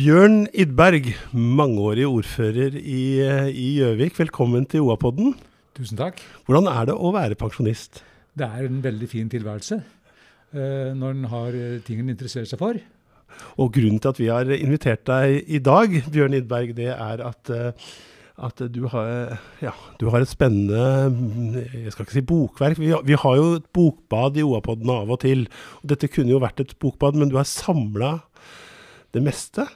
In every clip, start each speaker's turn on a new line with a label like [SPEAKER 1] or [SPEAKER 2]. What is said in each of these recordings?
[SPEAKER 1] Bjørn Idberg, mangeårig ordfører i i Gjøvik. Velkommen til OA-podden.
[SPEAKER 2] Tusen takk.
[SPEAKER 1] Hvordan er det å være pensjonist?
[SPEAKER 2] Det er en veldig fin tilværelse eh, når en har eh, ting en interesserer seg for.
[SPEAKER 1] Og grunnen til at vi har invitert deg i dag, Bjørn Idberg, det er at, eh, at du, har, ja, du har et spennende Jeg skal ikke si bokverk. Vi har, vi har jo et bokbad i OA-podden av og til. Og dette kunne jo vært et bokbad, men du har samla det meste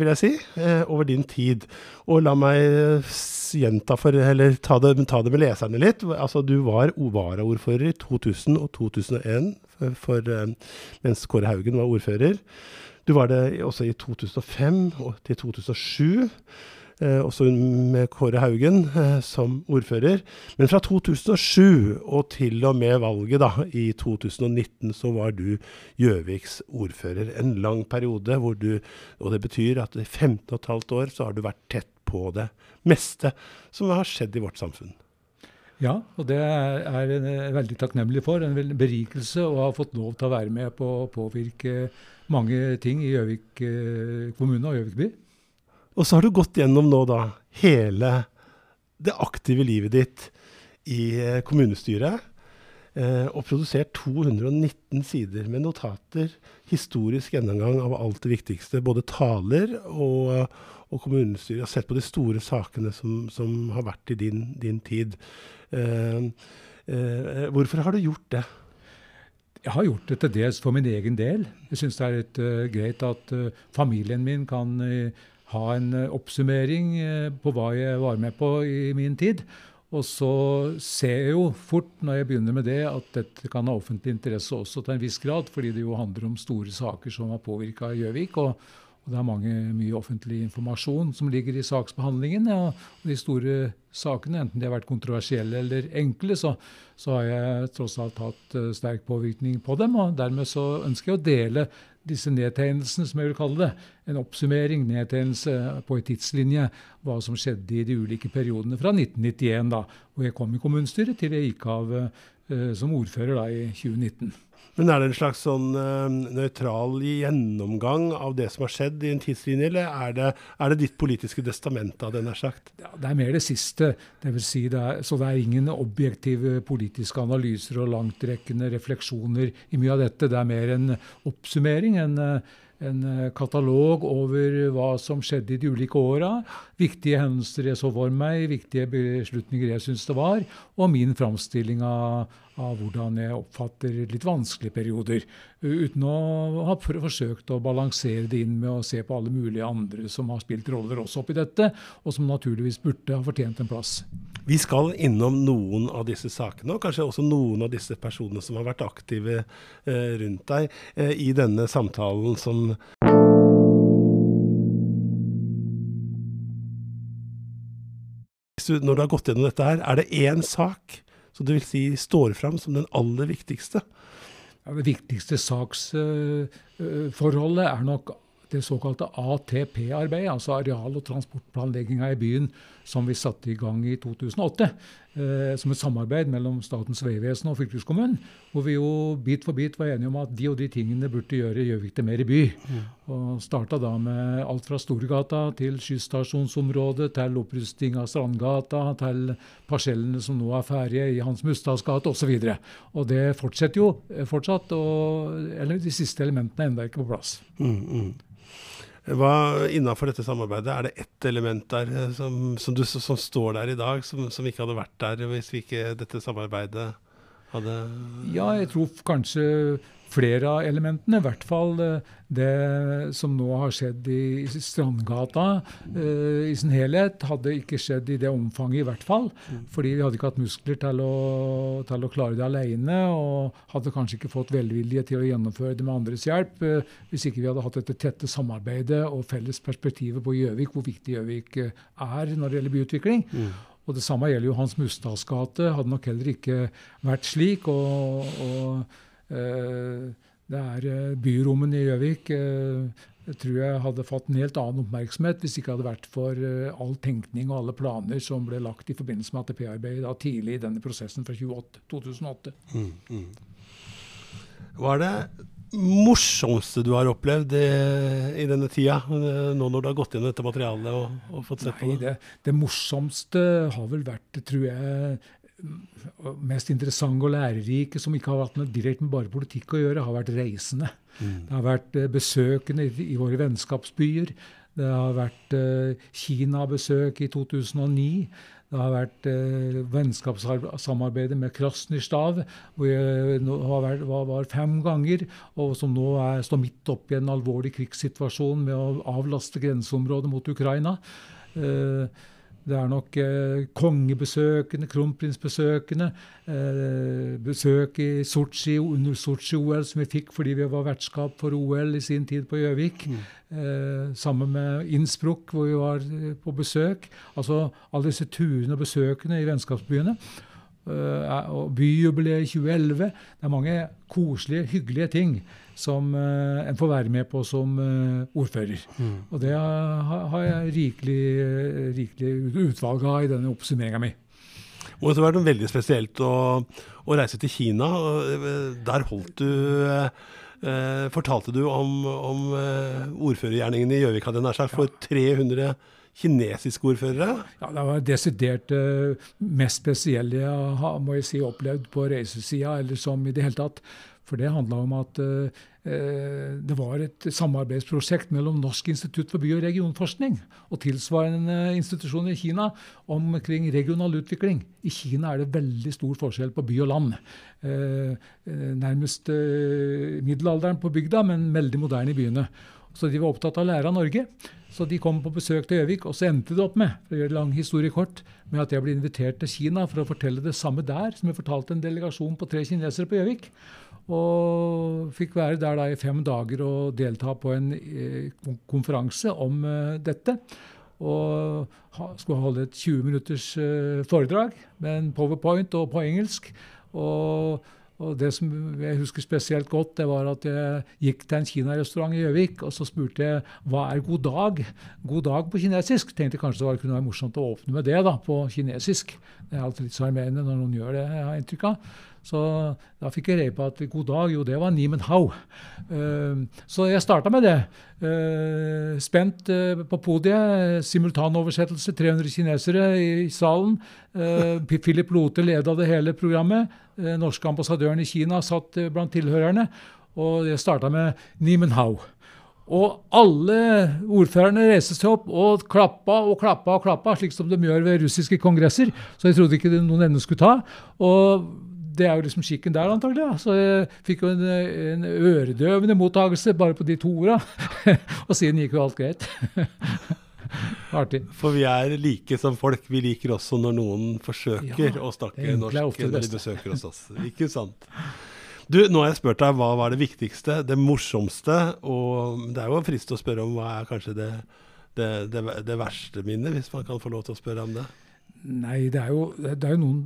[SPEAKER 1] vil jeg si, eh, over din tid. Og la meg gjenta for, eller ta det, ta det med leserne litt. Altså, du var varaordfører i 2000 og 2001 for, for, mens Kåre Haugen var ordfører. Du var det også i 2005 og til 2007. Eh, også med Kåre Haugen eh, som ordfører. Men fra 2007 og til og med valget da, i 2019, så var du Gjøviks ordfører. En lang periode hvor du Og det betyr at i 15 15 år så har du vært tett på det meste som har skjedd i vårt samfunn.
[SPEAKER 2] Ja, og det er jeg veldig takknemlig for. En berikelse å ha fått lov til å være med på å påvirke mange ting i Gjøvik eh, kommune og Gjøvik by.
[SPEAKER 1] Og så har du gått gjennom nå da hele det aktive livet ditt i eh, kommunestyret. Eh, og produsert 219 sider med notater, historisk gjennomgang av alt det viktigste. Både taler og, og kommunestyret. Har sett på de store sakene som, som har vært i din, din tid. Eh, eh, hvorfor har du gjort det?
[SPEAKER 2] Jeg har gjort det til dels for min egen del. Jeg syns det er litt uh, greit at uh, familien min kan uh, ha en oppsummering på hva jeg var med på i min tid. Og så ser jeg jo fort når jeg begynner med det, at dette kan ha offentlig interesse også til en viss grad, fordi det jo handler om store saker som har påvirka Gjøvik. Og, og, det er mange, mye offentlig informasjon som ligger i saksbehandlingen. Ja, og de store sakene, enten de har vært kontroversielle eller enkle, så, så har jeg tross alt hatt uh, sterk påvirkning på dem. Og dermed så ønsker jeg å dele disse nedtegnelsene, som jeg vil kalle det. En oppsummering, nedtegnelse på en tidslinje, hva som skjedde i de ulike periodene fra 1991, da, hvor jeg kom i kommunestyret, til jeg gikk av uh, som ordfører da i 2019.
[SPEAKER 1] Men er det en slags sånn uh, nøytral gjennomgang av det som har skjedd i en tidslinje, eller er det, er det ditt politiske testament av det, nær sagt?
[SPEAKER 2] Ja, det er mer det siste. Det vil si det er, så det er ingen objektive politiske analyser og langtrekkende refleksjoner i mye av dette. Det er mer en oppsummering. en en katalog over hva som skjedde i de ulike åra. Viktige hendelser jeg så for meg, viktige beslutninger jeg syns det var, og min framstilling av, av hvordan jeg oppfatter litt vanskelige perioder. Uten å ha forsøkt å balansere det inn med å se på alle mulige andre som har spilt roller også oppi dette, og som naturligvis burde ha fortjent en plass.
[SPEAKER 1] Vi skal innom noen av disse sakene, og kanskje også noen av disse personene som har vært aktive eh, rundt deg eh, i denne samtalen som Når du har gått gjennom dette her, er det én sak som du vil si står fram som den aller viktigste.
[SPEAKER 2] Ja, det viktigste saksforholdet uh, er nok det såkalte ATP-arbeidet, altså areal- og transportplanlegginga i byen, som vi satte i gang i 2008. Eh, som et samarbeid mellom Statens vegvesen og fylkeskommunen. Hvor vi jo bit for bit var enige om at de og de tingene burde gjøre Gjøvik til mer i by. Og starta da med alt fra Storgata til skysstasjonsområdet, til opprusting av Strandgata, til parsellene som nå er ferdige i Hans Mustads gate osv. Og, så og det fortsetter jo fortsatt. Og, eller de siste elementene er ennå ikke på plass. Mm, mm.
[SPEAKER 1] Hva Innafor dette samarbeidet, er det ett element der eh, som, som, du, som står der i dag, som, som, ikke hadde vært der hvis vi ikke dette samarbeidet hadde
[SPEAKER 2] Ja, jeg tror kanskje flere av elementene. I hvert fall eh, det som nå har skjedd i Strandgata uh, i sin helhet, hadde ikke skjedd i det omfanget, i hvert fall. Mm. Fordi vi hadde ikke hatt muskler til å, til å klare det alene, og hadde kanskje ikke fått velvilje til å gjennomføre det med andres hjelp uh, hvis ikke vi hadde hatt dette tette samarbeidet og felles perspektivet på Gjøvik, hvor viktig Gjøvik er når det gjelder byutvikling. Mm. Og Det samme gjelder jo Hans Mustads gate. Hadde nok heller ikke vært slik. og, og Eh, det er eh, byrommene i Gjøvik eh, tror jeg hadde fått en helt annen oppmerksomhet hvis det ikke hadde vært for all tenkning og alle planer som ble lagt i forbindelse med ATP-arbeidet tidlig i denne prosessen fra 2008, 2008. Mm, mm.
[SPEAKER 1] Var det morsomste du har opplevd i, i denne tida, nå når du har gått inn i dette materialet og, og fått sett
[SPEAKER 2] Nei,
[SPEAKER 1] på det?
[SPEAKER 2] det? Det morsomste har vel vært, tror jeg, mest interessante og lærerike, som ikke har hatt noe direkte med bare politikk å gjøre, har vært reisende.
[SPEAKER 1] Mm.
[SPEAKER 2] Det har vært eh, besøkende i, i våre vennskapsbyer. Det har vært eh, Kina-besøk i 2009. Det har vært eh, vennskapssamarbeidet med Krasnystav, hvor jeg nå har vært, var, var fem ganger, og som nå er, står midt oppe i en alvorlig krigssituasjon med å avlaste grenseområdet mot Ukraina. Eh, det er nok eh, kongebesøkende, kronprinsbesøkende, eh, besøk i Sotsji under Sotsji-OL, som vi fikk fordi vi var vertskap for OL i sin tid på Gjøvik. Eh, sammen med Innsbruck, hvor vi var eh, på besøk. Altså alle disse turene og besøkene i vennskapsbyene. Eh, og byjubileet i 2011. Det er mange koselige, hyggelige ting som eh, en får være med på som eh, ordfører.
[SPEAKER 1] Mm.
[SPEAKER 2] Og det har, jeg rikelig, rikelig utvalg av i denne oppsummeringa mi.
[SPEAKER 1] Og så var det veldig spesielt å, å reise til Kina. Der holdt du eh, Fortalte du om, om ordførergjerningen i Gjøvik, hadde jeg nær sagt, for 300 kinesiske ordførere?
[SPEAKER 2] Ja, Det var desidert eh, mest spesielle jeg har må jeg si, opplevd på reisesida, eller som i det hele tatt. For det handla om at eh, det var et samarbeidsprosjekt mellom Norsk institutt for by- og regionforskning og tilsvarende institusjoner i Kina omkring regional utvikling. I Kina er det veldig stor forskjell på by og land. Eh, nærmest uh, middelalderen på bygda, men veldig moderne i byene. Så de var opptatt av å lære av Norge. Så de kom på besøk til Gjøvik, og så endte det opp med for å gjøre lang historie kort, med at jeg ble invitert til Kina for å fortelle det samme der som jeg fortalte en delegasjon på tre kinesere på Gjøvik. Og fikk være der da i fem dager og delta på en eh, konferanse om eh, dette. Og ha, skulle holde et 20 minutters eh, foredrag med en powerpoint og på engelsk. Og, og det som jeg husker spesielt godt, det var at jeg gikk til en kinarestaurant i Gjøvik, og så spurte jeg hva er god dag? God dag på kinesisk. Tenkte kanskje det var, kunne være morsomt å åpne med det da, på kinesisk. Det er alltid litt sjarmerende når noen gjør det, jeg har inntrykk av. Så da fikk jeg rede på at god dag, jo det var ni men hao. Eh, så jeg starta med det. Uh, spent uh, på podiet, simultanoversettelse, 300 kinesere i salen. Eh, Philip Lote leda det hele programmet. Eh, norske ambassadøren i Kina satt eh, blant tilhørerne. Og det starta med Nimenhau. Og alle ordførerne reiste seg opp og klappa og klappa og klappa, slik som de gjør ved russiske kongresser. Så jeg trodde ikke noen ende skulle ta. Og det er jo liksom skikken der, antagelig. Ja. Så jeg fikk jo en, en øredøvende mottakelse bare på de to orda. og siden gikk jo alt greit. Artig.
[SPEAKER 1] For vi er like som folk. Vi liker også når noen forsøker
[SPEAKER 2] Ja,
[SPEAKER 1] å snakke norsk når de besøker hos oss. Ikke sant? Du, nå har jeg spurt deg hva var det viktigste, det morsomste, og det er jo frist å spørre om hva er kanskje det, det, det, det verste minnet, hvis man kan få lov til å spørre om det.
[SPEAKER 2] Nei, det er jo, det er jo noen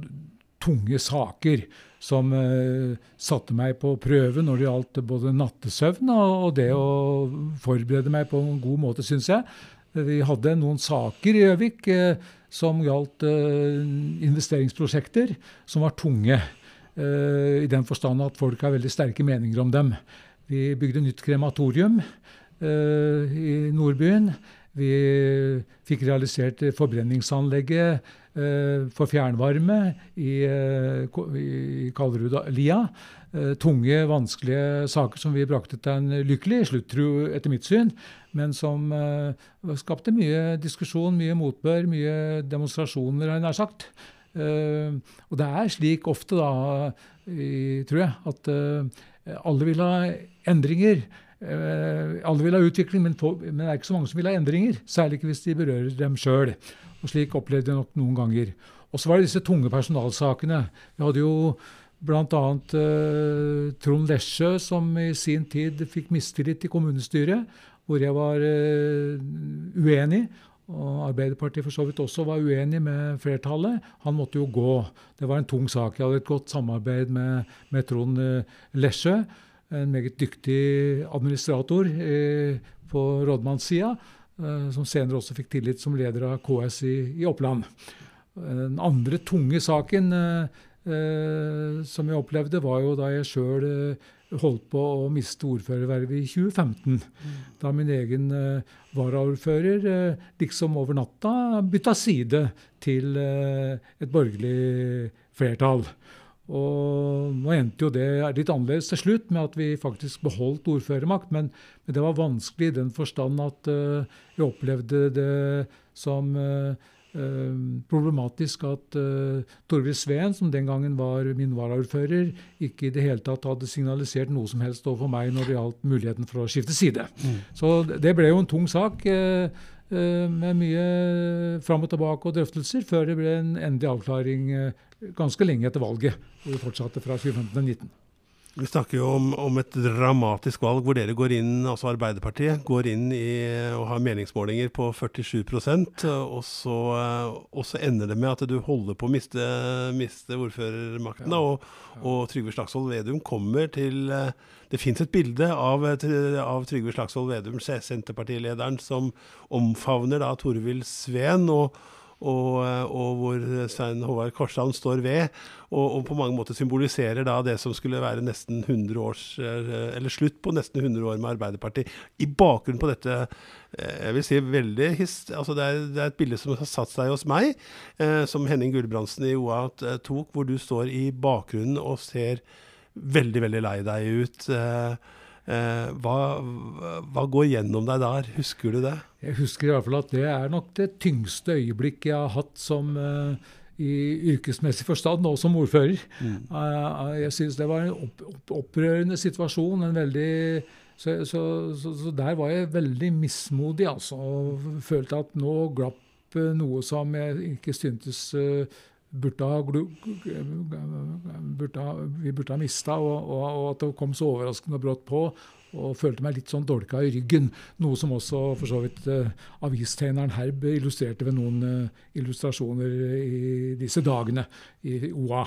[SPEAKER 2] tunge saker som uh, satte meg på prøve når det gjaldt både nattesøvn og, og det å forberede meg på en god måte, syns jeg. Vi hadde noen saker i Gjøvik eh, som gjaldt eh, investeringsprosjekter som var tunge. eh, I den forstand at folk har veldig sterke meninger om dem. Vi bygde nytt krematorium i Nordbyen. Vi fikk realisert forbrenningsanlegget for fjernvarme i Kalverud-lia. Eh, tunge, vanskelige saker som vi brakte til en lykkelig slutt, etter mitt syn, men som eh, skapte mye diskusjon, mye motbør, mye demonstrasjoner, har jeg nær sagt. Eh, og det er slik ofte, da, i, tror jeg, at alle vil ha endringer. Alle vil ha utvikling, men, men det er ikke så mange som vil ha endringer. Særlig ikke hvis de berører dem sjøl. Og slik opplevde jeg nok noen ganger. Og så var det disse tunge personalsakene. Vi hadde jo bl.a. Eh, Trond Lesjø, som i sin tid fikk mistillit i kommunestyret, hvor jeg var eh, uenig. Og Arbeiderpartiet for så vidt også var uenig med flertallet. Han måtte jo gå. Det var en tung sak. Jeg hadde et godt samarbeid med, med Trond eh, Lesjø, en meget dyktig administrator eh, på rådmannssida, eh, som senere også fikk tillit som leder av KS i, i Oppland. Den andre tunge saken eh, som jeg opplevde, var jo da jeg sjøl eh, holdt på å miste ordførervervet i 2015. Mm. Da min egen eh, varaordfører eh, liksom over natta bytta side til eh, et borgerlig flertall. Og nå endte jo det litt annerledes til slutt, med at vi faktisk beholdt ordførermakt. Men, men det var vanskelig i den forstand at uh, jeg opplevde det som uh, problematisk at uh, Torvild Sveen, som den gangen var min varaordfører, ikke i det hele tatt hadde signalisert noe som helst overfor meg når det gjaldt muligheten for å skifte side. Mm. Så det ble jo en tung sak. Uh, Eh, med mye fram og tilbake og drøftelser, før det ble en endelig avklaring eh, ganske lenge etter valget. hvor vi fortsatte fra 2015 til 2019.
[SPEAKER 1] Vi snakker jo om, om, et dramatisk valg hvor dere går inn, altså Arbeiderpartiet går inn i og har meningsmålinger på 47 og så, og så ender det med at du holder på å miste, miste ordførermakten. Ja. Og, og, Trygve Slagsvold Vedum kommer til Det fins et bilde av, av Trygve Slagsvold Vedum, Senterpartilederen, som omfavner da Torvild Sveen. og og, og, hvor Svein Håvard Korshavn står ved, og, og, på mange måter symboliserer da det som skulle være nesten 100 års, eh, eller slutt på nesten 100 år med Arbeiderpartiet. I bakgrunnen på dette eh, jeg vil si veldig altså det, er, det, er, et bilde som har satt seg hos meg, eh, som Henning Gulbrandsen i OA eh, tok, hvor du står i bakgrunnen og ser veldig, veldig lei deg ut. Eh, Eh, hva, hva, går gjennom deg der? Husker du det?
[SPEAKER 2] Jeg husker i hvert fall at det er nok det tyngste øyeblikket jeg har hatt som uh, i yrkesmessig forstand, nå som ordfører. Mm. Uh, jeg syns det var en opp, opp, opprørende situasjon. en veldig så, så, så, så, der var jeg veldig mismodig, altså. Og følte at nå glapp noe som jeg ikke syntes burde ha, burde ha, vi burde ha mista, og, og, og, at det kom så overraskende brått på. Og følte meg litt sånn dolka i ryggen. Noe som også for så vidt uh, avistegneren Herb illustrerte ved noen uh, illustrasjoner i disse dagene i OA.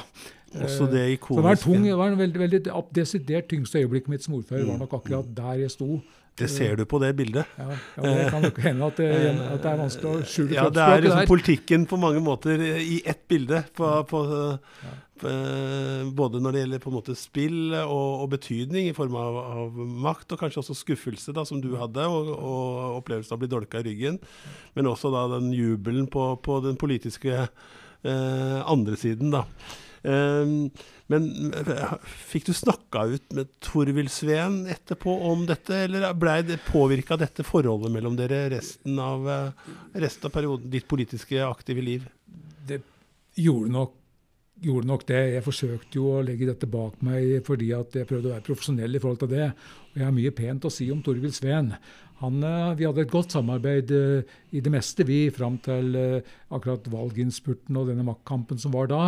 [SPEAKER 1] Også det ikoniske.
[SPEAKER 2] Uh, det var, tung, det var en veldig, veldig desidert tyngste øyeblikket mitt som ordfører. var nok akkurat der jeg sto.
[SPEAKER 1] Det ser du på det bildet.
[SPEAKER 2] Ja, ja Det kan nok hende at det, at det er vanskelig å skjule
[SPEAKER 1] ja, Det er liksom politikken på mange måter i ett bilde. På, på, ja. på, både når det gjelder på en måte spill og, og betydning i form av, av, makt, og kanskje også skuffelse, da, som du hadde, og, og opplevelsen av å bli dolka i ryggen. Men også da den jubelen på, på den politiske eh, andre siden. da. Um, men eh, fikk du snakka ut med Torvild Sveen etterpå om dette, eller blei det påvirka dette forholdet mellom dere resten av, eh, resten av perioden, ditt politiske aktive liv?
[SPEAKER 2] Det gjorde nok, gjorde nok, det. Jeg forsøkte jo å legge dette bak meg fordi jeg prøvde å være profesjonell i forhold til det. Og jeg har mye pent å si om Torvild Sveen. Han, eh, vi hadde et godt samarbeid i det meste, vi, fram til akkurat valginnspurten og denne maktkampen som var da.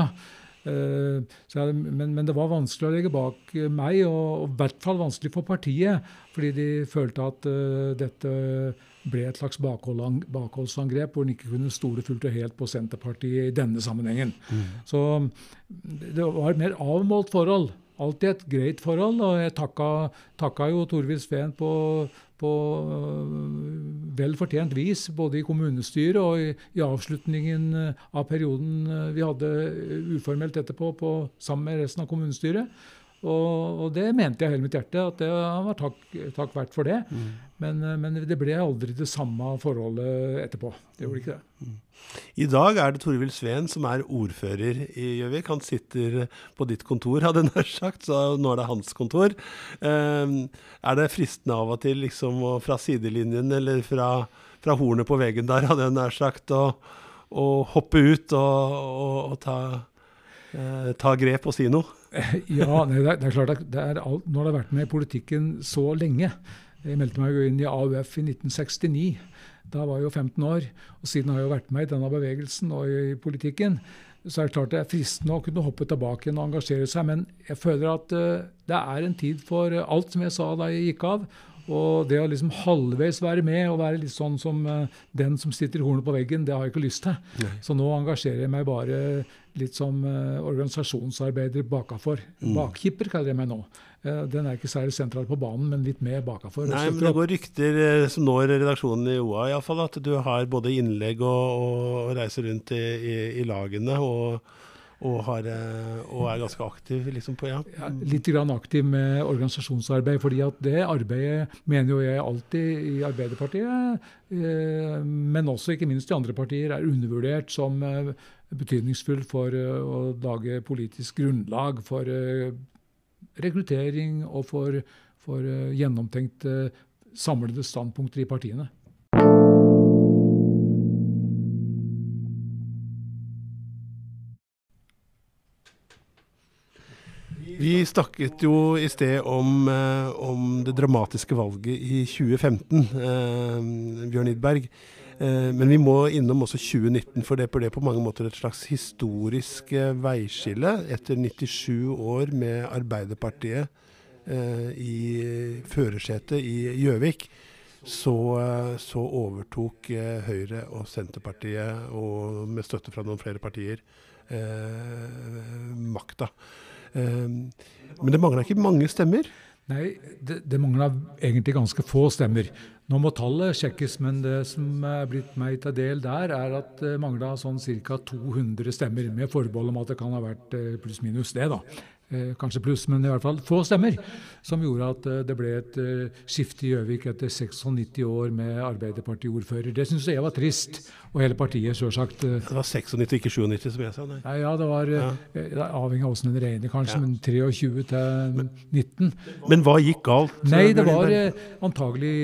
[SPEAKER 2] Eh, jeg, men, men, det var vanskelig å legge bak meg, og, i hvert fall vanskelig for partiet. Fordi de følte at uh, dette ble et slags bakholdsangrep, hvor en ikke kunne stole fullt og helt på Senterpartiet i denne sammenhengen. Mm. Så det var et mer avmålt forhold alltid et greit forhold. Og jeg takka, takka jo Torvild Sveen på, på uh, vel fortjent vis, både i kommunestyret og i, i, avslutningen uh, av perioden uh, vi hadde uformelt etterpå på, sammen med resten av kommunestyret. Og, og, det mente jeg hele mitt hjerte, at det var takk, takk verdt for det. Mm. Men, eh, men, det ble aldri det samme forholdet etterpå. Det gjorde ikke det. Mm.
[SPEAKER 1] I dag er det Torvild Sveen som er ordfører i Gjøvik. Han sitter på ditt kontor, hadde jeg nær sagt, så nå er det hans kontor. Um, er det fristende av og til, liksom, fra sidelinjen eller fra, fra hornet på veggen der, hadde jeg nær sagt, å, å hoppe ut og, og, og ta, uh, ta grep og si noe?
[SPEAKER 2] ja, det er, det er klart det er alt, Nå har jeg vært med i politikken så lenge. Jeg meldte meg jo inn i AUF i 1969. Da var jeg jo 15 år. Og siden har jeg jo vært med i denne bevegelsen og i politikken. Så er det klart det er fristende å kunne hoppe tilbake igjen og engasjere seg. Men jeg føler at uh, det er en tid for alt som jeg sa da jeg gikk av. Og det å liksom halvveis være med og være litt sånn som uh, den som sitter i hornet på veggen, det har jeg ikke lyst til. Nei. Så nå engasjerer jeg meg bare litt som uh, organisasjonsarbeider bakafor. Mm. Bakkipper kaller jeg meg nå. Uh, den er ikke særlig sentral på banen, men litt med bakafor.
[SPEAKER 1] Nei, men Det går rykter som når redaksjonen i OA, i fall, at du har både innlegg og, og reiser rundt i, i, i lagene. og og, har, eh, og, er ganske aktiv liksom på ja.
[SPEAKER 2] ja. Litt grann aktiv med organisasjonsarbeid. fordi at det arbeidet mener jo jeg alltid i Arbeiderpartiet, eh, men også ikke minst i andre partier, er undervurdert som eh, betydningsfull for å lage politisk grunnlag for rekruttering og for, for gjennomtenkte, samlede standpunkter i partiene.
[SPEAKER 1] Vi snakket jo i sted om, eh, om det dramatiske valget i 2015, eh, Bjørn Idberg. Eh, men vi må innom også 2019, for det ble på mange måter et slags historisk eh, veiskille. Etter 97 år med Arbeiderpartiet eh, i førersetet i Gjøvik, så, så, overtok Høyre og Senterpartiet, og med støtte fra noen flere partier, makta. Ehm, men det mangla ikke mange stemmer?
[SPEAKER 2] Nei, det, det mangla egentlig ganske få stemmer. Nå må tallet sjekkes, men det som er blitt meg til del der, er at det mangla sånn ca. 200 stemmer, med forbehold om at det kan ha vært eh, pluss-minus det, da. Eh, kanskje pluss, men i hvert fall få stemmer, som gjorde at eh, det ble et eh, skifte i Gjøvik etter 96 år med Arbeiderparti-ordfører. Det syns jeg var trist, og hele partiet, sjølsagt.
[SPEAKER 1] Det var 96, ikke 97, som jeg sa?
[SPEAKER 2] Nei. Ja, det var ja. avhengig av åssen en regner, kanskje, ja. men 23 til 19.
[SPEAKER 1] Men hva gikk galt?
[SPEAKER 2] Nei, det var antagelig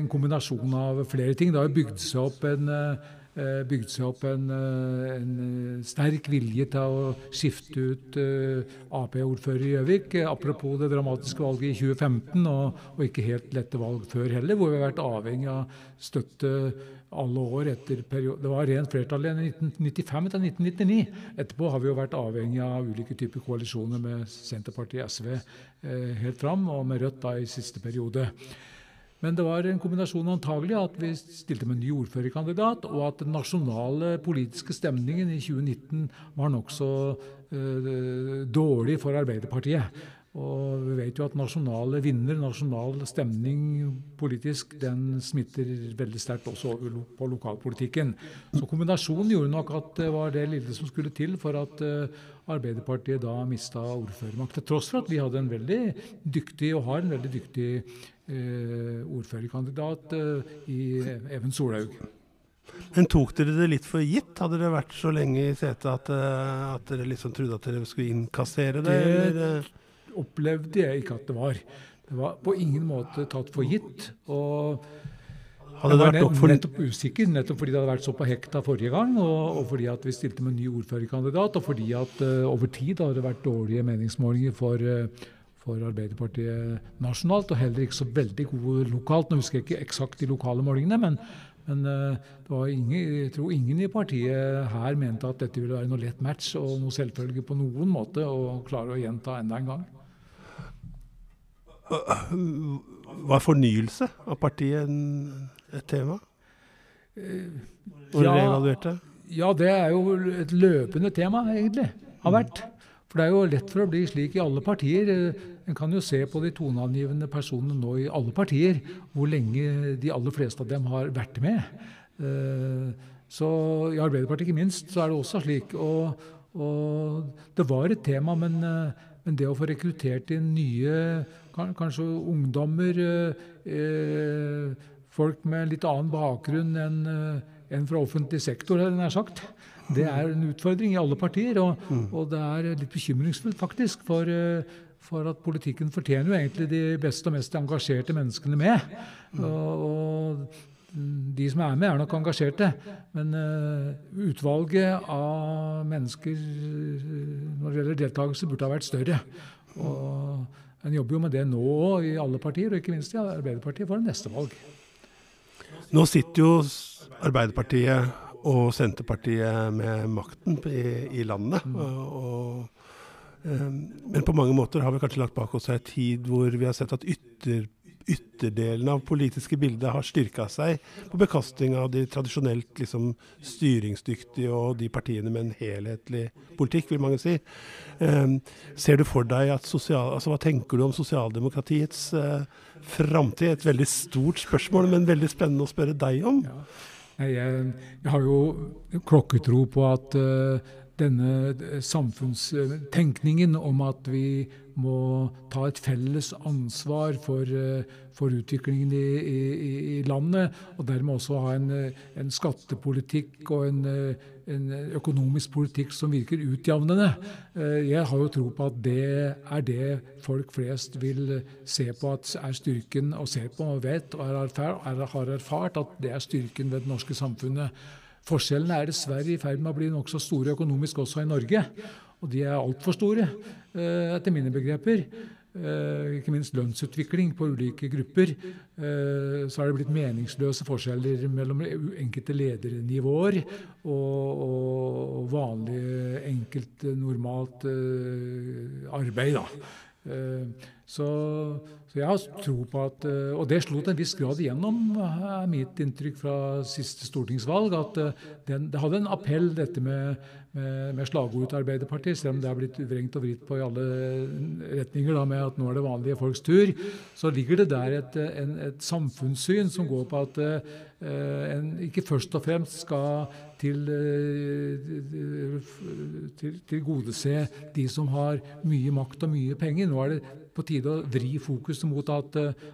[SPEAKER 2] en kombinasjon av flere ting. Det har bygd seg opp en bygd seg opp en, eh, en, eh, sterk vilje til å skifte ut Ap-ordfører i Gjøvik. Apropos det dramatiske valget i 2015, og, og, ikke helt lette valg før heller, hvor vi har vært avhengig av støtte alle år etter periode. Det var rent flertall i 1995 til 1999. Etterpå har vi jo vært avhengig av ulike typer koalisjoner med Senterpartiet SV helt fram, og med Rødt da i siste periode. Men det var en kombinasjon antagelig at vi stilte med en ny ordførerkandidat, og at den nasjonale politiske stemningen i 2019 var nokså uh, dårlig for Arbeiderpartiet. Og vi vet jo at nasjonale vinner, nasjonal stemning politisk, den smitter veldig sterkt også på lokalpolitikken. Så kombinasjonen gjorde nok at det var det lille som skulle til for at uh, Arbeiderpartiet da mista ordførermakt. Til tross for at vi hadde en veldig dyktig, og har en veldig dyktig Eh, ordførerkandidat eh, i Even Solhaug.
[SPEAKER 1] Men tok dere det litt for gitt? Hadde dere vært så lenge i setet at, eh, at, dere liksom trodde at dere skulle innkassere det?
[SPEAKER 2] Det opplevde jeg ikke at det var. Det var på ingen måte tatt for gitt. og hadde det vært for... nettopp usikker, nettopp fordi det hadde vært så på hekta forrige gang, og, og, fordi at vi stilte med en ny ordførerkandidat, og fordi at uh, over tid hadde det vært dårlige meningsmålinger for uh, for Arbeiderpartiet nasjonalt, og heller ikke så veldig gode lokalt. Nå husker jeg ikke eksakt de lokale målingene, men, men eh, det var ingen, jeg tror ingen i partiet her mente at dette ville være noe lett match og noe selvfølge på noen måte å klare å gjenta enda en gang.
[SPEAKER 1] Var fornyelse av partiet et tema? Når
[SPEAKER 2] ja, evaluerte? Ja, det er jo et løpende tema, egentlig. Har vært. For det er jo lett for å bli slik i alle partier. En kan jo se på de toneangivende personene nå i alle partier, hvor lenge de aller fleste av dem har vært med. Eh, så i Arbeiderpartiet ikke minst så er det også slik. Og, og det var et tema, men, eh, men, det å få rekruttert inn nye, kanskje ungdommer, eh, folk med litt annen bakgrunn enn enn fra offentlig sektor, jeg sagt. Det er en utfordring i alle partier, og, mm. og det er litt bekymringsfullt faktisk. For, for at politikken fortjener jo egentlig de beste og mest engasjerte menneskene med. Og, og de som er med, er nok engasjerte, men uh, utvalget av mennesker når det gjelder deltakelse, burde ha vært større. Og En jobber jo med det nå i alle partier, og ikke minst i Arbeiderpartiet for neste valg.
[SPEAKER 1] Nå sitter jo Arbeiderpartiet og Senterpartiet med makten i, i landet. Mm. og, og Ehm, men på mange måter har vi kanskje lagt bak oss en tid hvor vi har sett at ytter, ytterdelen av politiske bildet har styrka seg på bekostning av de tradisjonelt liksom, styringsdyktige og de partiene med en helhetlig politikk, vil mange si. Eh, ser du for deg at sosial, altså Hva tenker du om sosialdemokratiets eh, framtid? Et veldig stort spørsmål, men veldig spennende å spørre deg om. Ja.
[SPEAKER 2] Jeg, jeg, har jo klokketro på at uh, denne samfunnstenkningen om at vi må ta et felles ansvar for, for utviklingen i, i, i, landet, og dermed også ha en, en skattepolitikk og en, en, økonomisk politikk som virker utjevnende. Jeg har jo tro på at det er det folk flest vil se på at er styrken, og ser på og vet og har erfart at det er styrken ved det norske samfunnet. Forskjellene er dessverre i ferd med å bli nokså store økonomisk også i Norge. Og de er altfor store, eh, etter mine begreper. Eh, ikke minst lønnsutvikling på ulike grupper. Eh, så er det blitt meningsløse forskjeller mellom enkelte ledernivåer og, og vanlig, enkelt, normalt arbeid. Da. Så, så, jeg har tro på at Og det slo til en viss grad igjennom, er mitt inntrykk fra siste stortingsvalg. At den, det hadde en appell, dette med med, med slagord til Arbeiderpartiet, selv om det har blitt vrengt og vridd på i alle retninger da, med at nå er det vanlige folks tur, så ligger det der et, en, et samfunnssyn som går på at uh, en ikke først og fremst skal til, uh, til, tilgodese de som har mye makt og mye penger. Nå er det på tide å vri fokuset mot at uh,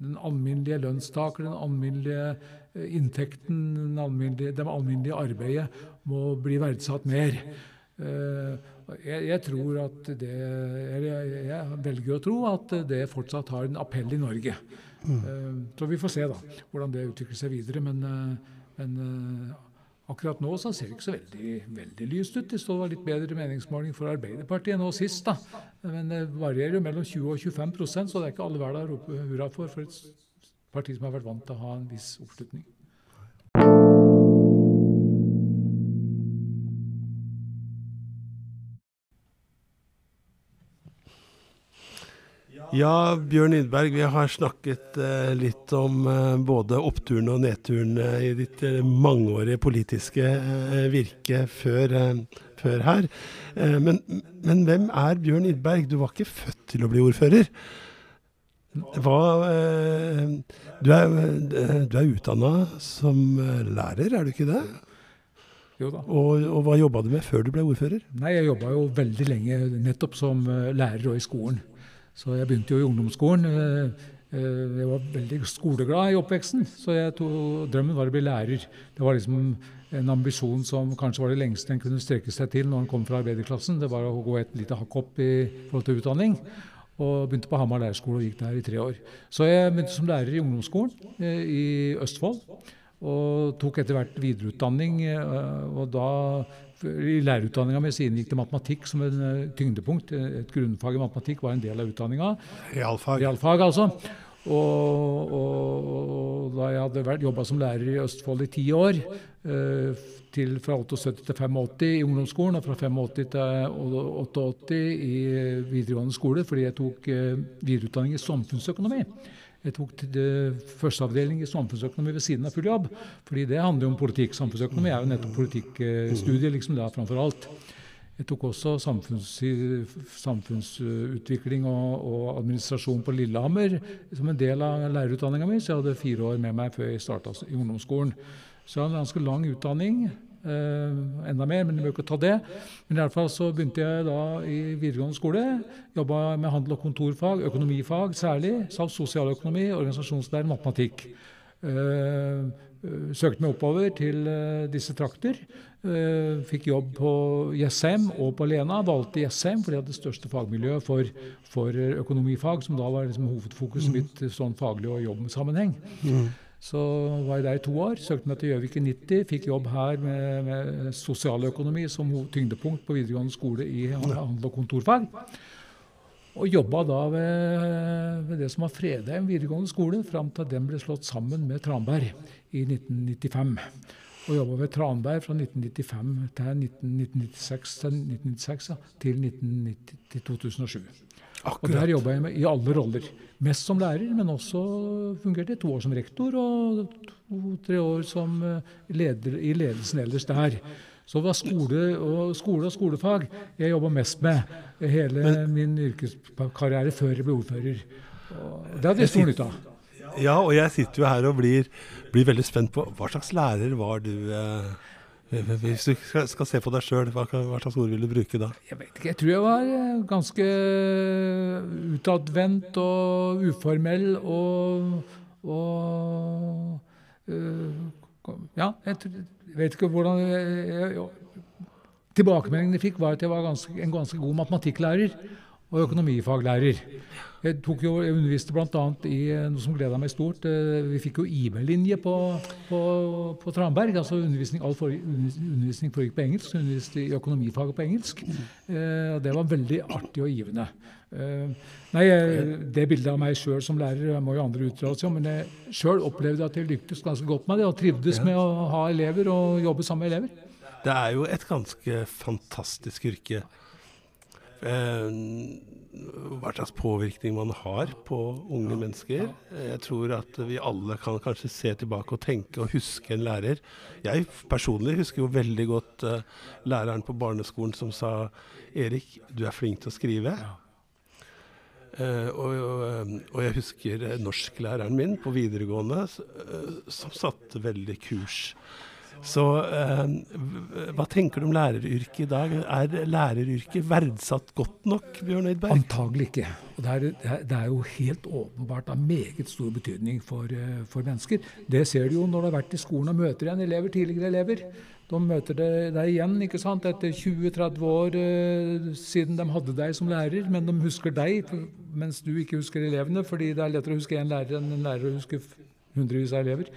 [SPEAKER 2] den alminnelige lønnstaker, den alminnelige inntekten, det alminnelige arbeidet, må bli verdsatt mer. Eh, jeg, jeg, tror at det jeg, jeg, velger å tro at det fortsatt har en appell i Norge. Mm. Så vi får se da, hvordan det utvikler seg videre. Men, eh, men akkurat nå så ser det ikke så veldig, veldig lyst ut. Det står litt bedre meningsmåling for Arbeiderpartiet nå sist. da. Men det varierer jo mellom 20 og 25% så det er ikke alle hverdager å rope hurra for for et parti som har vært vant til å ha en viss oppslutning.
[SPEAKER 1] Ja, Bjørn Lindberg, vi har snakket eh, litt om eh, både oppturen og nedturen eh, i ditt eh, mangeårige politiske eh, virke før, før her. Men, men, hvem er Bjørn Lindberg? Du var ikke født til å bli ordfører. Hva, du er, du er utdanna som lærer, er du ikke det? Og, og hva jobba du med før du ble ordfører?
[SPEAKER 2] Nei, Jeg jobba jo veldig lenge nettopp som lærer og i skolen. Så jeg begynte jo i ungdomsskolen. Eh, eh, jeg var veldig skoleglad i oppveksten, så tog, drømmen var å bli lærer. Det var liksom en ambisjon som kanskje var det lengste en kunne strekke seg til når en kom fra arbeiderklassen. Det var å gå et lite hakk opp i forhold til utdanning. Og begynte på Hamar lærerskole og gikk der i tre år. Så jeg begynte som lærer i ungdomsskolen eh, i Østfold. Og tok etter hvert videreutdanning. Og da i lærerutdanninga mi inngikk det matematikk som en uh, tyngdepunkt. Et grunnfag i matematikk var en del av utdanninga.
[SPEAKER 1] Realfag.
[SPEAKER 2] Realfag, altså. Og, og, og da jeg hadde jobba som lærer i Østfold i ti år, uh, til fra 78 til 85 i ungdomsskolen og fra 85 til 88 i videregående skole, fordi jeg tok videreutdanning i samfunnsøkonomi. Jeg tok førsteavdeling i samfunnsøkonomi ved siden av full jobb. fordi det handler jo om politikk. Samfunnsøkonomi er jo nettopp politikkstudiet liksom da framfor alt. Jeg tok også samfunns, samfunnsutvikling og, og, administrasjon på Lillehammer som en del av lærerutdanninga mi, så jeg hadde fire år med meg før jeg starta i ungdomsskolen. Så jeg hadde en ganske lang utdanning. Uh, enda mer, men vi bør ikke ta det. Men i alle fall så begynte jeg da i videregående skole. Jobba med handel og kontorfag, økonomifag særlig. Samt sosialøkonomi, organisasjonslære, matematikk. Uh, søkte meg oppover til uh, disse trakter. fikk jobb på Jessheim og på Lena. Valgte Jessheim fordi jeg hadde det største fagmiljøet for, for økonomifag, som da var liksom hovedfokuset mm. mitt sånn faglig og jobbsammenheng. Mm. Så var jeg der i to år. Søkte meg til Gjøvik i 90. Fikk jobb her med, med sosialøkonomi som tyngdepunkt på videregående skole i handel- og kontorfag. Og jobba da ved, ved det som var Fredheim videregående skole, fram til den ble slått sammen med Tranberg i 1995. Og jobba ved Tranberg fra 1995 til 1996, til, 1996, ja, til, 1990, til 2007. Akkurat. Og Der jobba jeg med, i alle roller. Mest som lærer, men også fungerte to år som rektor og to-tre år som eh, leder, i ledelsen ellers der. Så det var skole og, skole og skolefag jeg jobba mest med hele men, min yrkeskarriere før jeg ble ordfører. Og det hadde jeg stor nytte av.
[SPEAKER 1] Ja, og jeg sitter jo her og blir, blir, veldig spent på hva slags lærer var du? Eh, Hvis du skal, skal se på deg sjøl, hva, hva, slags ord vil du bruke da?
[SPEAKER 2] Jeg vet ikke. Jeg tror jeg var eh, ganske utadvendt og uformell og, og øh, Ja, jeg, jeg, vet ikke hvordan jeg, jeg, Tilbakemeldingen jeg fikk, var at jeg var ganske, en ganske god matematikklærer og økonomifaglærer. Jeg, jo, jeg underviste bl.a. i eh, noe som gleda meg stort. Eh, vi fikk jo IB-linje på, på, på, Tranberg. altså Undervisning all for, undervisning foregikk på engelsk. Underviste i økonomifaget på engelsk. Eh, Det var veldig artig og givende. Nei, Det bildet av meg sjøl som lærer må jo andre uttale seg om, men jeg sjøl opplevde at jeg lyktes ganske godt med det, og trivdes med å ha elever og jobbe sammen med elever.
[SPEAKER 1] Det er jo et ganske fantastisk yrke. Eh, hva slags påvirkning man har på unge mennesker. Jeg tror at vi alle kan kanskje se tilbake og tenke og huske en lærer. Jeg personlig husker jo veldig godt uh, læreren på barneskolen som sa Erik, du er flink til å skrive. Og, og, jeg husker norsklæreren min på videregående som satte veldig kurs. Så eh, hva tenker du om læreryrket i dag? Er læreryrket verdsatt godt nok, Bjørn Eidberg?
[SPEAKER 2] Antagelig ikke. Og det er, det er, jo helt åpenbart av meget stor betydning for, eh, for, mennesker. Det ser du jo når du har vært i skolen og møter igjen elever, tidligere elever. De møter deg igjen ikke sant? etter 20-30 år uh, siden de hadde deg som lærer, men de husker deg mens du ikke husker elevene, fordi det er lettere å huske én lærer enn en lærer å huske hundrevis av elever.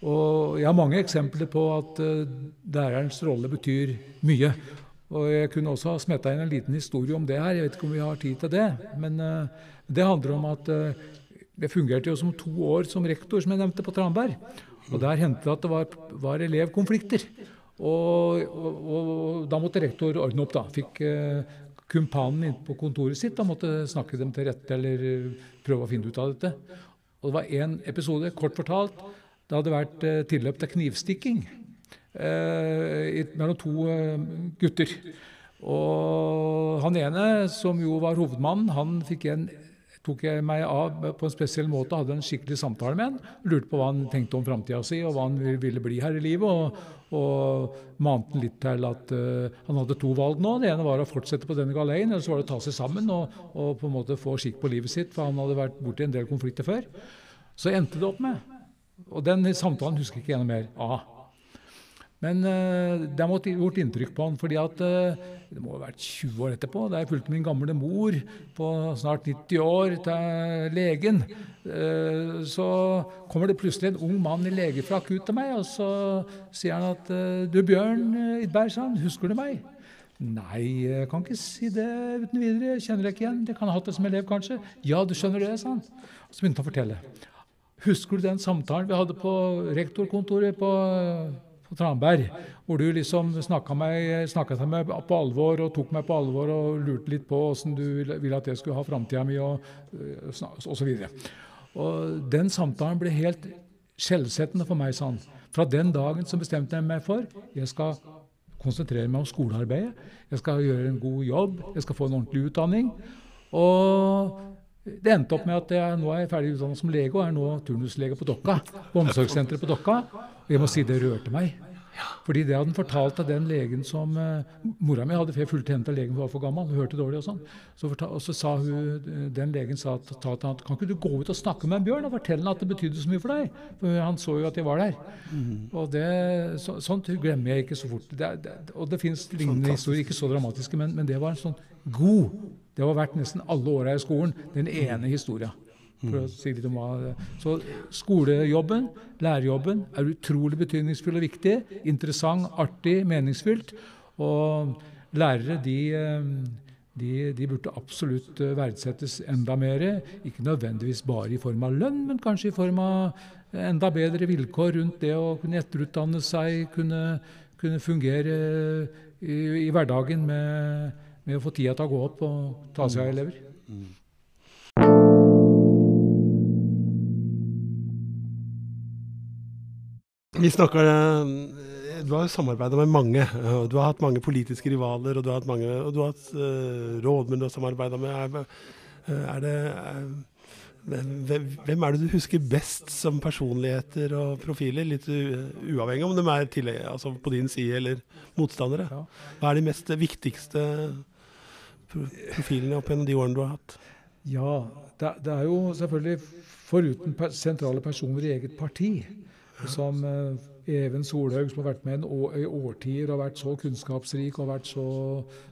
[SPEAKER 2] Og jeg har mange eksempler på at uh, lærerens rolle betyr mye. Og jeg kunne også ha smetta inn en liten historie om det her. Jeg vet ikke om vi har tid til det. Men uh, det handler om at jeg fungerte jo som to år som rektor, som jeg nevnte, på Tranberg. Og der hendte det at det var, var elevkonflikter. Og, og, og, da måtte rektor ordne opp, da. Fikk uh, kumpanen inn på kontoret sitt og måtte snakke dem til rette eller prøve å finne ut av dette. Og det var én episode, kort fortalt, det hadde vært eh, tilløp til knivstikking eh, mellom to eh, gutter. Og han ene, som jo var hovedmannen, han fikk en tok jeg meg av på en spesiell måte, hadde en skikkelig samtale med han. Lurte på hva han tenkte om framtida si, og hva han ville bli her i livet. Og, og mante litt til at uh, han hadde to valg nå. Det ene var å fortsette på denne galeien, eller så var det å ta seg sammen og, og, på en måte få skikk på livet sitt, for han hadde vært borti en del konflikter før. Så endte det opp med og den samtalen husker jeg ikke gjennom mer av. Men uh, det har gjort inntrykk på han, fordi at uh, det må ha vært 20 år etterpå, da jeg fulgte min gamle mor på snart 90 år til legen, uh, så kommer det plutselig en ung mann i legefrakk ut til meg, og så sier han at Du, Bjørn Idberg, sa han, husker du meg? Nei, jeg kan ikke si det uten videre. Jeg kjenner deg ikke igjen. Det kan ha hatt det som elev, kanskje. Ja, du skjønner det, sa han. Og så begynte han å fortelle. Husker du den samtalen vi hadde på rektorkontoret på, på Tranberg? Hvor du liksom snakka til meg på alvor og tok meg på alvor og lurte litt på åssen du ville at jeg skulle ha framtida mi, og osv. Og den samtalen ble helt skjellsettende for meg, sånn. Fra den dagen så bestemte jeg meg for jeg skal konsentrere meg om skolearbeidet. Jeg skal gjøre en god jobb, jeg skal få en ordentlig utdanning. Og det endte opp med at jeg nå er jeg ferdig utdannet som lege og er nå turnuslege på Dokka. På omsorgssenteret på Dokka. Og jeg må si det rørte meg. Fordi det hadde han fortalt til den legen som uh, Mora mi hadde, fulgt henne til legen, var for gammel, hun hørte dårlig og sånn. Så, og så sa hun, den legen sa til han kan ikke du gå ut og snakke med en bjørn og fortelle han at det betydde så mye for deg? For han så jo at jeg var der. Mm. Og det, så, Sånt glemmer jeg ikke så fort. Det, det, og det fins lignende historier, ikke så dramatiske, men, men det var en sånn god det har vært nesten alle åra i skolen. Den ene å si. Så skolejobben, lærerjobben, er utrolig betydningsfull og viktig. Interessant, artig, meningsfylt. Og lærere, de, de, de burde absolutt verdsettes enda mer. Ikke nødvendigvis bare i form av lønn, men kanskje i form av enda bedre vilkår rundt det å kunne etterutdanne seg, kunne, kunne fungere i, i hverdagen med med å få tida til å gå opp og ta seg av elever. Mm.
[SPEAKER 1] Vi snakker eh, Du har samarbeida med mange. Du har hatt mange politiske rivaler, og du har hatt, mange, og du har hatt uh, rådmenn du har samarbeida med. Er, er, det, er, hvem, hvem er det du husker best som personligheter og profiler? Litt uavhengig om de er til, altså på din side eller motstandere. Hva er de mest viktigste profilene opp gjennom de årene du har hatt?
[SPEAKER 2] Ja, det, det er jo selvfølgelig foruten per, sentrale personer i eget parti, som uh, Even Solhaug, som har vært med i årtier og vært så kunnskapsrik og vært så,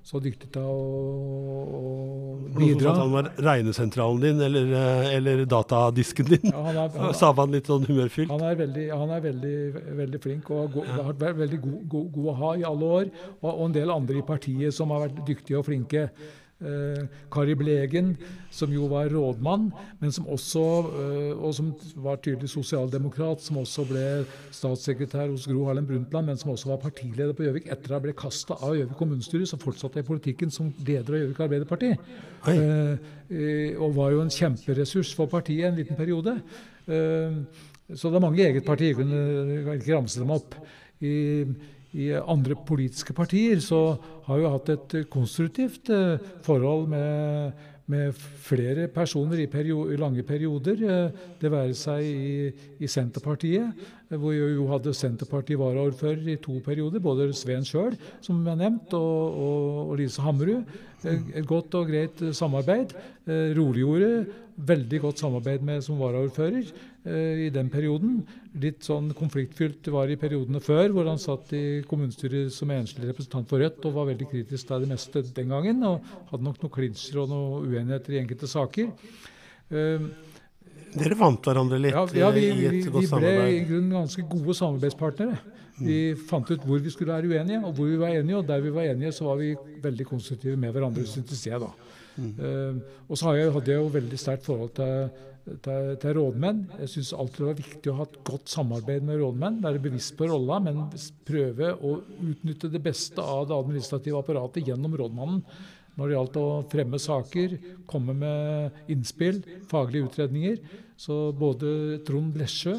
[SPEAKER 2] så dyktig til å, bidra.
[SPEAKER 1] Han var regnesentralen din, eller, eh, eller datadisken din?
[SPEAKER 2] Ja, han er, han,
[SPEAKER 1] Sa han litt sånn humørfylt?
[SPEAKER 2] Han er veldig, han er veldig, veldig flink og go, har vært veldig god, god, god, å ha i alle år. Og, og en del andre i partiet som har vært dyktige og flinke. Eh, Kari Blegen, som jo var rådmann, men som også, eh, og som var tydelig sosialdemokrat, som også ble statssekretær hos Gro Harlem Brundtland, men som også var partileder på Gjøvik etter å ha ble kasta av Gjøvik kommunestyre, så fortsatte jeg politikken som leder av Gjøvik Arbeiderparti. Eh, og var jo en kjemperessurs for partiet en liten periode. Eh, så det er mange i eget parti, jeg kunne ikke ramse dem opp. I, i andre politiske partier så har vi hatt et konstruktivt eh, forhold med, med flere personer i, periode, i, lange perioder. Eh, det være seg i, i Senterpartiet, hvor jo hadde Senterpartiet varaordfører i to perioder. Både Sveen sjøl, som er nevnt, og, og, og Lise Hammerud. Eh, et godt og greit samarbeid. Roliggjorde veldig godt samarbeid med som varaordfører eh, i den perioden. Litt sånn konfliktfylt var i periodene før, hvor han satt i kommunestyret som enslig representant for Rødt og var veldig kritisk til det meste den gangen. Og hadde nok noen klinsjer og noen uenigheter i enkelte saker.
[SPEAKER 1] Eh, Dere vant hverandre litt
[SPEAKER 2] ja, ja, vi,
[SPEAKER 1] i et godt samarbeid?
[SPEAKER 2] Vi ble i grunnen ganske gode samarbeidspartnere. Vi fant ut hvor vi skulle være uenige, og hvor vi var enige. Og der vi var enige, så var vi veldig konstruktive med hverandre, syntes jeg, da. Mm. Uh, og så hadde jeg jo veldig sterkt forhold til, til, til rådmenn. Jeg syns alltid det var viktig å ha et godt samarbeid med rådmenn. Være bevisst på rolla, men prøve å utnytte det beste av det administrative apparatet gjennom rådmannen. Når det gjaldt å fremme saker, komme med innspill, faglige utredninger. Så både Trond Blesjø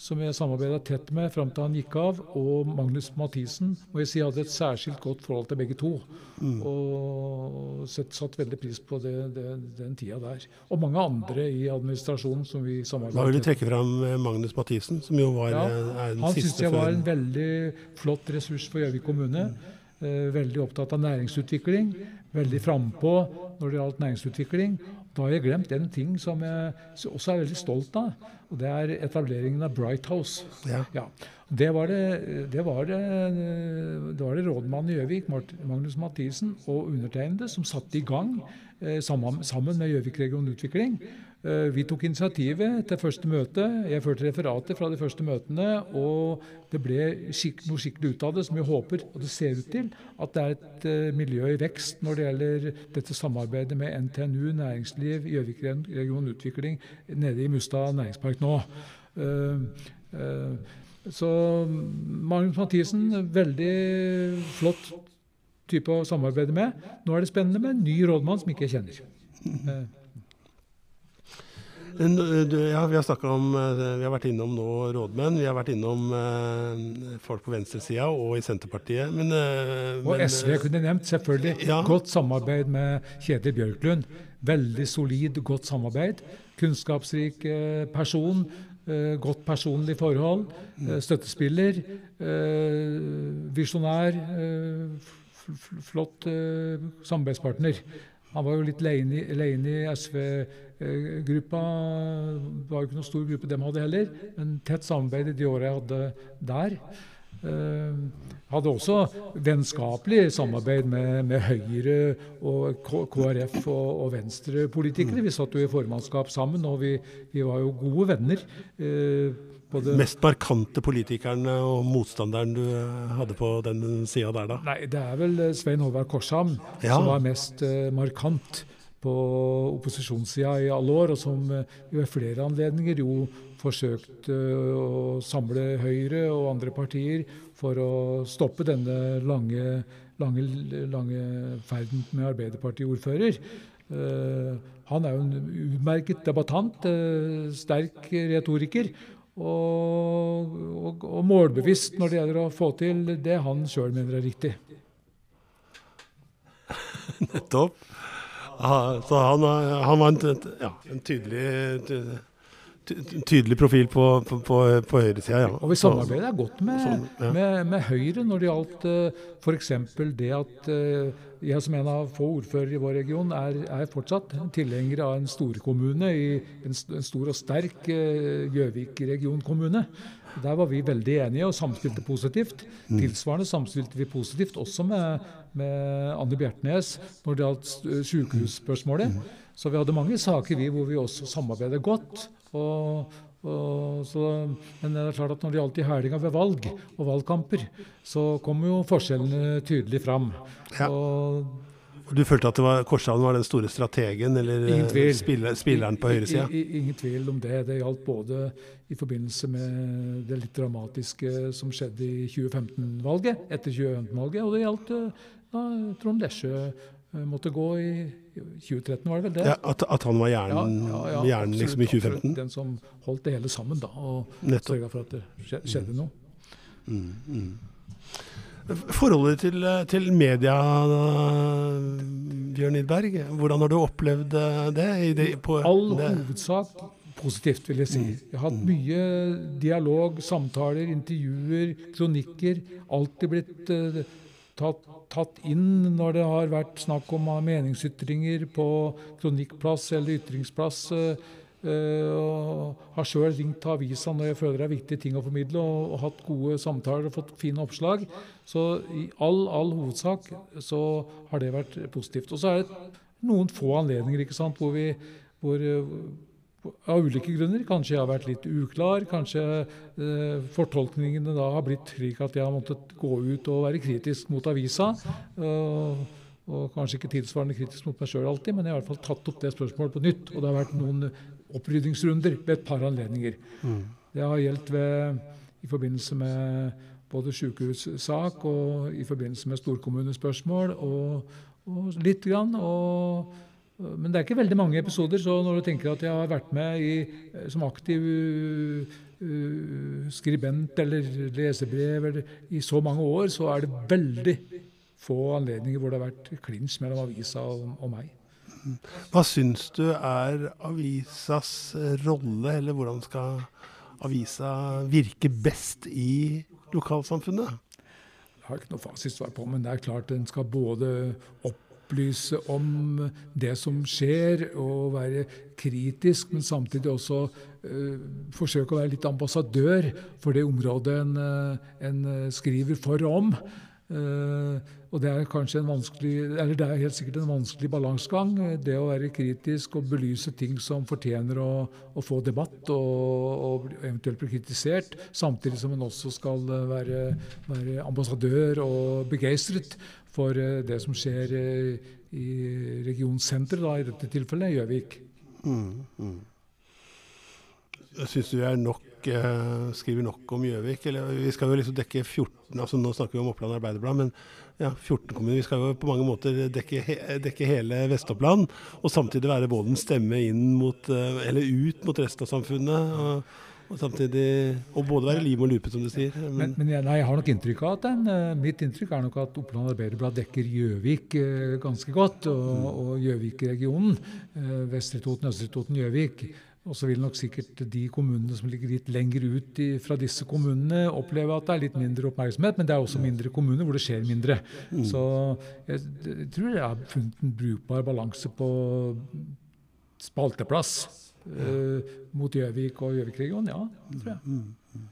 [SPEAKER 2] som jeg samarbeida tett med fram til han gikk av, og Magnus Mathisen. Og jeg si hadde et særskilt godt forhold til begge to. Mm. Og sett, satt veldig pris på det, det, den tida der. Og mange andre i administrasjonen som vi samarbeidet med.
[SPEAKER 1] Hva vil du trekke fram eh, Magnus Mathisen, som jo var ja,
[SPEAKER 2] eh, den
[SPEAKER 1] han
[SPEAKER 2] siste Han syns jeg var en veldig flott ressurs for Gjøvik kommune. Mm. Eh, veldig opptatt av næringsutvikling. Veldig frampå når det gjaldt næringsutvikling. Da har jeg glemt en ting som jeg også er veldig stolt av. Og det er etableringen av Bright House. Ja. ja. Det, var det, det, var det, det var det rådmannen i Gjøvik, Magnus Mathisen, og undertegnede som satte i gang eh, sammen, sammen med Gjøvik region utvikling. Eh, vi tok initiativet til første møte. Jeg førte referatet fra de første møtene. Og det ble skik noe skikkelig ut av det, som vi håper, og det ser ut til, at det er et uh, miljø i vekst når det gjelder dette samarbeidet med NTNU, næringsliv, Gjøvik region utvikling nede i Mustad næringspark nå. Uh, så Magnus Mathisen, veldig flott type å samarbeide med. Nå er det spennende med en ny rådmann som ikke jeg kjenner.
[SPEAKER 1] Ja, vi har om eh, Vi har vært innom nå rådmenn. Vi har vært innom eh, folk på venstresida og i Senterpartiet. Men,
[SPEAKER 2] eh, og men, SV kunne nevnt, selvfølgelig. Ja. Godt samarbeid med Kjetil Bjørklund. Veldig solid, godt samarbeid. Kunnskapsrik eh, person. Eh, godt personlig forhold. Eh, støttespiller. Visjonær. flott samarbeidspartner. Han var jo litt alene i SV-gruppa. Det var jo ikke noen stor gruppe dem hadde heller, men tett samarbeid i de åra jeg hadde der. Uh, hadde også vennskapelig samarbeid med, med Høyre og KrF og, og Venstre-politikere. Vi satt jo i formannskap sammen, og vi, vi var jo gode venner. Uh,
[SPEAKER 1] både Mest markante politikeren og motstanderen du eh, hadde på den sida der, da?
[SPEAKER 2] Nei, det er vel eh, Svein Håvard Korsham ja. som var mest uh, markant på opposisjonssida i alle år, og som uh, ved flere anledninger jo forsøkte uh, å samle Høyre og andre partier for å stoppe denne lange, lange, lange ferden med Arbeiderparti-ordfører. han er jo en utmerket debattant, sterk retoriker og, og, og, målbevisst når det gjelder å få til det han sjøl mener er riktig.
[SPEAKER 1] Nettopp. Så han, han var en, ja, en tydelig ty- ty- tydelig profil på, på, på, på høyresida, ja.
[SPEAKER 2] Og vi samarbeider godt med, med, med Høyre når det gjaldt uh, f.eks. det at eh, jeg som en av få ordførere i vår region er, er fortsatt tilhenger av en storkommune, i en, en stor og sterk eh, Gjøvik regionkommune. Der var vi veldig enige og samspilte positivt.
[SPEAKER 1] Mm.
[SPEAKER 2] Tilsvarende samspilte vi positivt også med, med Anne Bjertnæs når det gjaldt s- sykehusspørsmålet. Så vi hadde mange saker vi hvor vi også samarbeidet godt. Og så, men det er klart at når det gjaldt i helga ved valg og valgkamper, så kom jo forskjellene tydelig fram.
[SPEAKER 1] Ja.
[SPEAKER 2] Og
[SPEAKER 1] Du følte at det var, Korshavn var den store strategen, eller spiller, spilleren på høyresida?
[SPEAKER 2] Ingen tvil om det. Det gjaldt både i forbindelse med det litt dramatiske som skjedde i 2015-valget, etter 2015-valget, og det gjaldt eh, da Trond Lesjø eh, måtte gå i 2013, var det vel det?
[SPEAKER 1] Ja, at, at han var hjernen, hjernen
[SPEAKER 2] absolutt,
[SPEAKER 1] liksom i
[SPEAKER 2] absolutt.
[SPEAKER 1] 2015?
[SPEAKER 2] Den som holdt det hele sammen, da, og sørga for at det skjedde noe.
[SPEAKER 1] Forholdet til, til media, Bjørn Idberg, hvordan har du opplevd eh, det? I det på,
[SPEAKER 2] All
[SPEAKER 1] det?
[SPEAKER 2] hovedsak positivt, vil jeg si. Jeg har hatt mye dialog, samtaler, intervjuer, kronikker. Alltid blitt uh, tatt, tatt inn når det har vært snakk om meningsytringer på kronikkplass eller ytringsplass. eh, og har sjøl ringt til avisa når jeg føler det er viktige ting å formidle, og, og hatt gode samtaler og fått fine oppslag. Så i all, all hovedsak så har det vært positivt. Og så er det noen få anledninger ikke sant, hvor vi hvor, eh, av ulike grunner. Kanskje jeg har vært litt uklar. Kanskje eh, fortolkningene da har blitt slik at jeg har måttet gå ut og være kritisk mot avisa. eh, og kanskje ikke tilsvarende kritisk mot meg sjøl alltid, men jeg har i hvert fall tatt opp det spørsmålet på nytt. Og det har vært noen oppryddingsrunder ved et par anledninger. Det har gjeldt ved, i forbindelse med både sykehussak og i forbindelse med storkommunespørsmål og, og litt grann. og men det er ikke veldig mange episoder, så når du tenker at jeg har vært med i, eh, som aktiv uh, uh, skribent eller lesebrev eller, i så mange år, så er det veldig få anledninger hvor det har vært klinsj mellom avisa og, og meg.
[SPEAKER 1] Hva syns du er avisas rolle, eller hvordan skal avisa virke best i lokalsamfunnet?
[SPEAKER 2] Jeg har ikke noe fasitsvar på, men det er klart den skal både opplyse om det som skjer, og være kritisk, men samtidig også uh, forsøke å være litt ambassadør for det området en, eh, en eh, skriver for om. Uh, og det er kanskje en vanskelig, eller det er helt sikkert en vanskelig balansegang. Det å være kritisk og belyse ting som fortjener å, å få debatt og, og eventuelt bli kritisert, samtidig som en også skal være, være ambassadør og begeistret for eh, det som skjer eh, i regionsenteret, i dette tilfellet Gjøvik.
[SPEAKER 1] Syns du er nok, eh, skriver nok om Gjøvik? Vi skal jo liksom dekke 14 altså Nå snakker vi om Oppland Arbeiderblad, men ja, 14 kommuner. Vi skal jo på mange måter dekke, dekke hele Vest-Oppland, og samtidig være både en stemme inn mot, eh, eller ut mot resten av samfunnet. Og, og samtidig og både være lim og lupe, som du sier.
[SPEAKER 2] Men, men jeg, nei, jeg har nok inntrykk av at den, eh, mitt inntrykk er nok at Oppland Arbeiderblad dekker Gjøvik eh, ganske godt, og, og Gjøvik-regionen. Eh, Vestre Toten, Østre Toten, Gjøvik. Og så vil nok sikkert de kommunene som ligger litt lenger ut i, fra disse kommunene, oppleve at det er litt mindre oppmerksomhet, men det er også mindre kommuner hvor det skjer mindre. Så jeg, jeg tror jeg har funnet en brukbar balanse på spalteplass eh, mot Gjøvik og Gjøvik-regionen. Ja, tror jeg.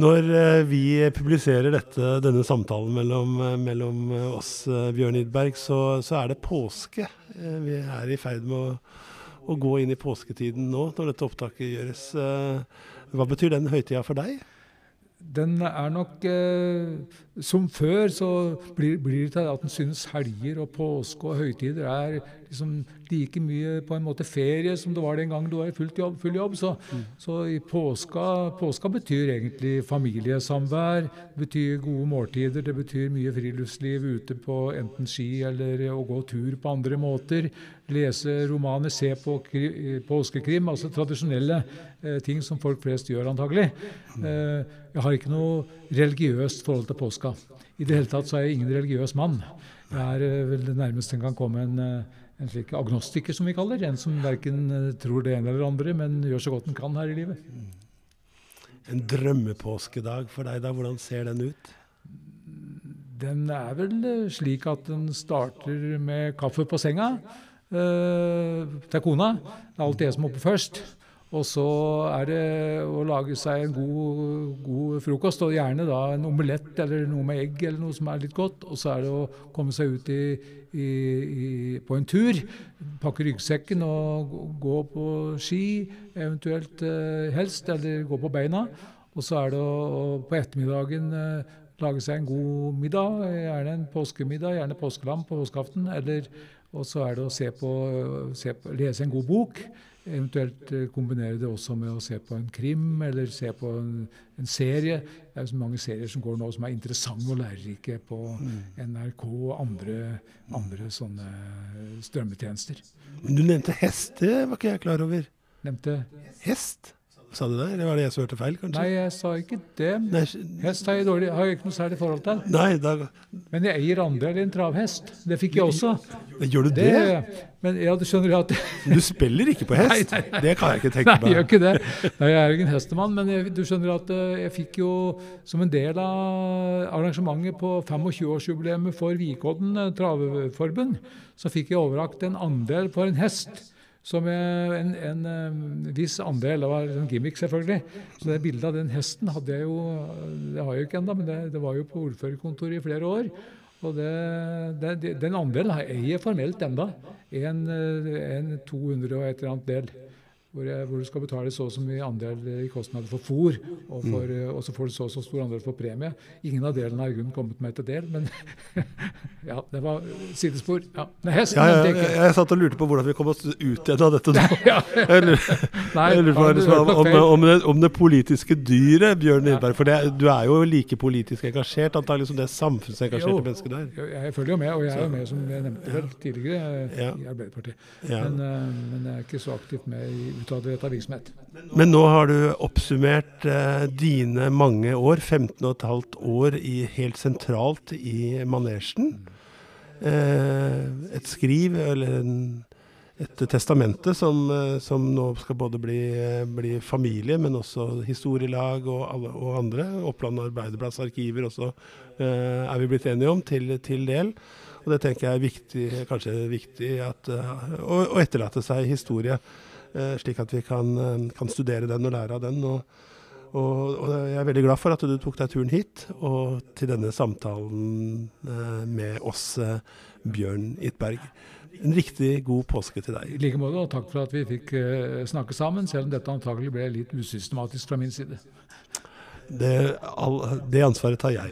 [SPEAKER 1] Når eh, vi publiserer dette, denne samtalen mellom, eh, mellom eh, oss, Bjørn Idberg, så, så er det påske. Vi er i ferd med å, å gå inn i påsketiden nå, når dette opptaket gjøres. Hva betyr den høytida for deg?
[SPEAKER 2] Den er nok eh, Som før så blir, blir det til at en synes helger og påske og høytider er liksom like mye på en måte ferie som det var den gangen du var i full jobb, full jobb. Så, så i påska, påska betyr egentlig familiesamvær, betyr gode måltider, det betyr mye friluftsliv ute på enten ski eller å gå tur på andre måter. Lese romaner, se på kri, påskekrim, altså tradisjonelle eh, ting som folk flest gjør antagelig. Eh, jeg har ikke noe religiøst forhold til påska. I det hele tatt så er jeg ingen religiøs mann. Det er eh, vel det nærmeste en kan komme en, eh, en slik agnostiker, som vi kaller. En som verken tror det ene eller det andre, men gjør så godt den kan her i livet.
[SPEAKER 1] En drømmepåskedag for deg, da. Hvordan ser den ut?
[SPEAKER 2] Den er vel slik at den starter med kaffe på senga eh, til kona. Det er alltid jeg som er oppe først. Og så er det å lage seg en god, god, frokost, og gjerne da en omelett eller noe med egg eller noe som er litt godt. Og så er det å komme seg ut i, i, i, på en tur. Pakke ryggsekken og gå på ski, eventuelt eh, helst, eller gå på beina. Og så er det å, på ettermiddagen eh, lage seg en god middag, gjerne en påskemiddag, gjerne påskelam på påskeaften. Eller, og så er det å se på, se på, lese en god bok. Eventuelt eh, kombinere det også med å se på en krim eller se på en, en serie. Det er jo så mange serier som går nå som er interessante og lærerike på mm. NRK og andre, andre sånne strømmetjenester.
[SPEAKER 1] Men du nevnte hest, det var ikke jeg klar over.
[SPEAKER 2] Nevnte
[SPEAKER 1] Hest? Sa du det, eller var det jeg som hørte feil? kanskje?
[SPEAKER 2] Nei, jeg sa ikke det.
[SPEAKER 1] Nei,
[SPEAKER 2] Hest har jeg, dårlig, har jeg ikke noe særlig forhold til.
[SPEAKER 1] Nei, da,
[SPEAKER 2] Men jeg eier andel i en travhest. Det fikk jeg også.
[SPEAKER 1] Gjør du det?
[SPEAKER 2] Det, men ja, du skjønner at
[SPEAKER 1] Du spiller ikke på hest?
[SPEAKER 2] Nei, nei.
[SPEAKER 1] Det kan jeg ikke tenke
[SPEAKER 2] Nei, jeg gjør ikke det. Nei, jeg er jo ikke en hestemann, men jeg, du skjønner at eh, jeg fikk jo som en del av arrangementet på 25-årsjubileet for Vikodden eh, traveforbund, så fikk jeg overrakt en andel for en hest. Som en, en, eh, viss andel. Det var en gimmick, selvfølgelig. Så det bildet av den hesten hadde jeg jo Det har jeg jo ikke ennå, men det, det var jo på ordførerkontoret i flere år. Og det, det, den andelen eier formelt enda. En, eh, en 200 og et eller annet del. Hvor, jeg, hvor, du skal betale så og så mye andel i kostnader for fôr, og, for,
[SPEAKER 1] Mm.
[SPEAKER 2] og så får du så og så stor andel for premie. Ingen av delene har i grunnen kommet meg til del, men ja, det var sidespor. Ja. Nei, hesten
[SPEAKER 1] Ja, jeg,
[SPEAKER 2] jeg
[SPEAKER 1] jeg satt og lurte på hvordan vi kom oss ut igjen av dette nå. Jeg lurer, jeg lurer på liksom, om, om, det, om det politiske dyret, Bjørn Lindberg. For det, du er jo like politisk engasjert antagelig som det samfunnsengasjerte mennesket du er.
[SPEAKER 2] Jeg, jeg følger jo med, og jeg er jo med, som jeg nevnte vel tidligere,
[SPEAKER 1] Ja.
[SPEAKER 2] i Arbeiderpartiet. Men, eh, men jeg er ikke så aktivt med i utadrettet virksomhet.
[SPEAKER 1] Men nå har du oppsummert eh, dine mange år, 15 15 år i, helt sentralt i manesjen. Eh, et skriv, eller en, et testamente, som, eh, som nå skal både bli, eh, bli familie, men også historielag og, alle, og andre. Oppland Arbeiderplass arkiver også eh, er vi blitt enige om, til, til del. Og det tenker jeg er viktig, kanskje viktig at, eh, å, å etterlate seg historie. Eh, slik at vi kan, eh, kan, studere den og lære av den. Og, og, og, jeg er veldig glad for at du tok deg turen hit og til denne samtalen eh, med oss, Bjørn Itberg. En riktig god påske til deg.
[SPEAKER 2] I like måte, og takk for at vi fikk snakke sammen, selv om dette antakelig ble litt usystematisk fra min side.
[SPEAKER 1] det, all, det ansvaret tar jeg.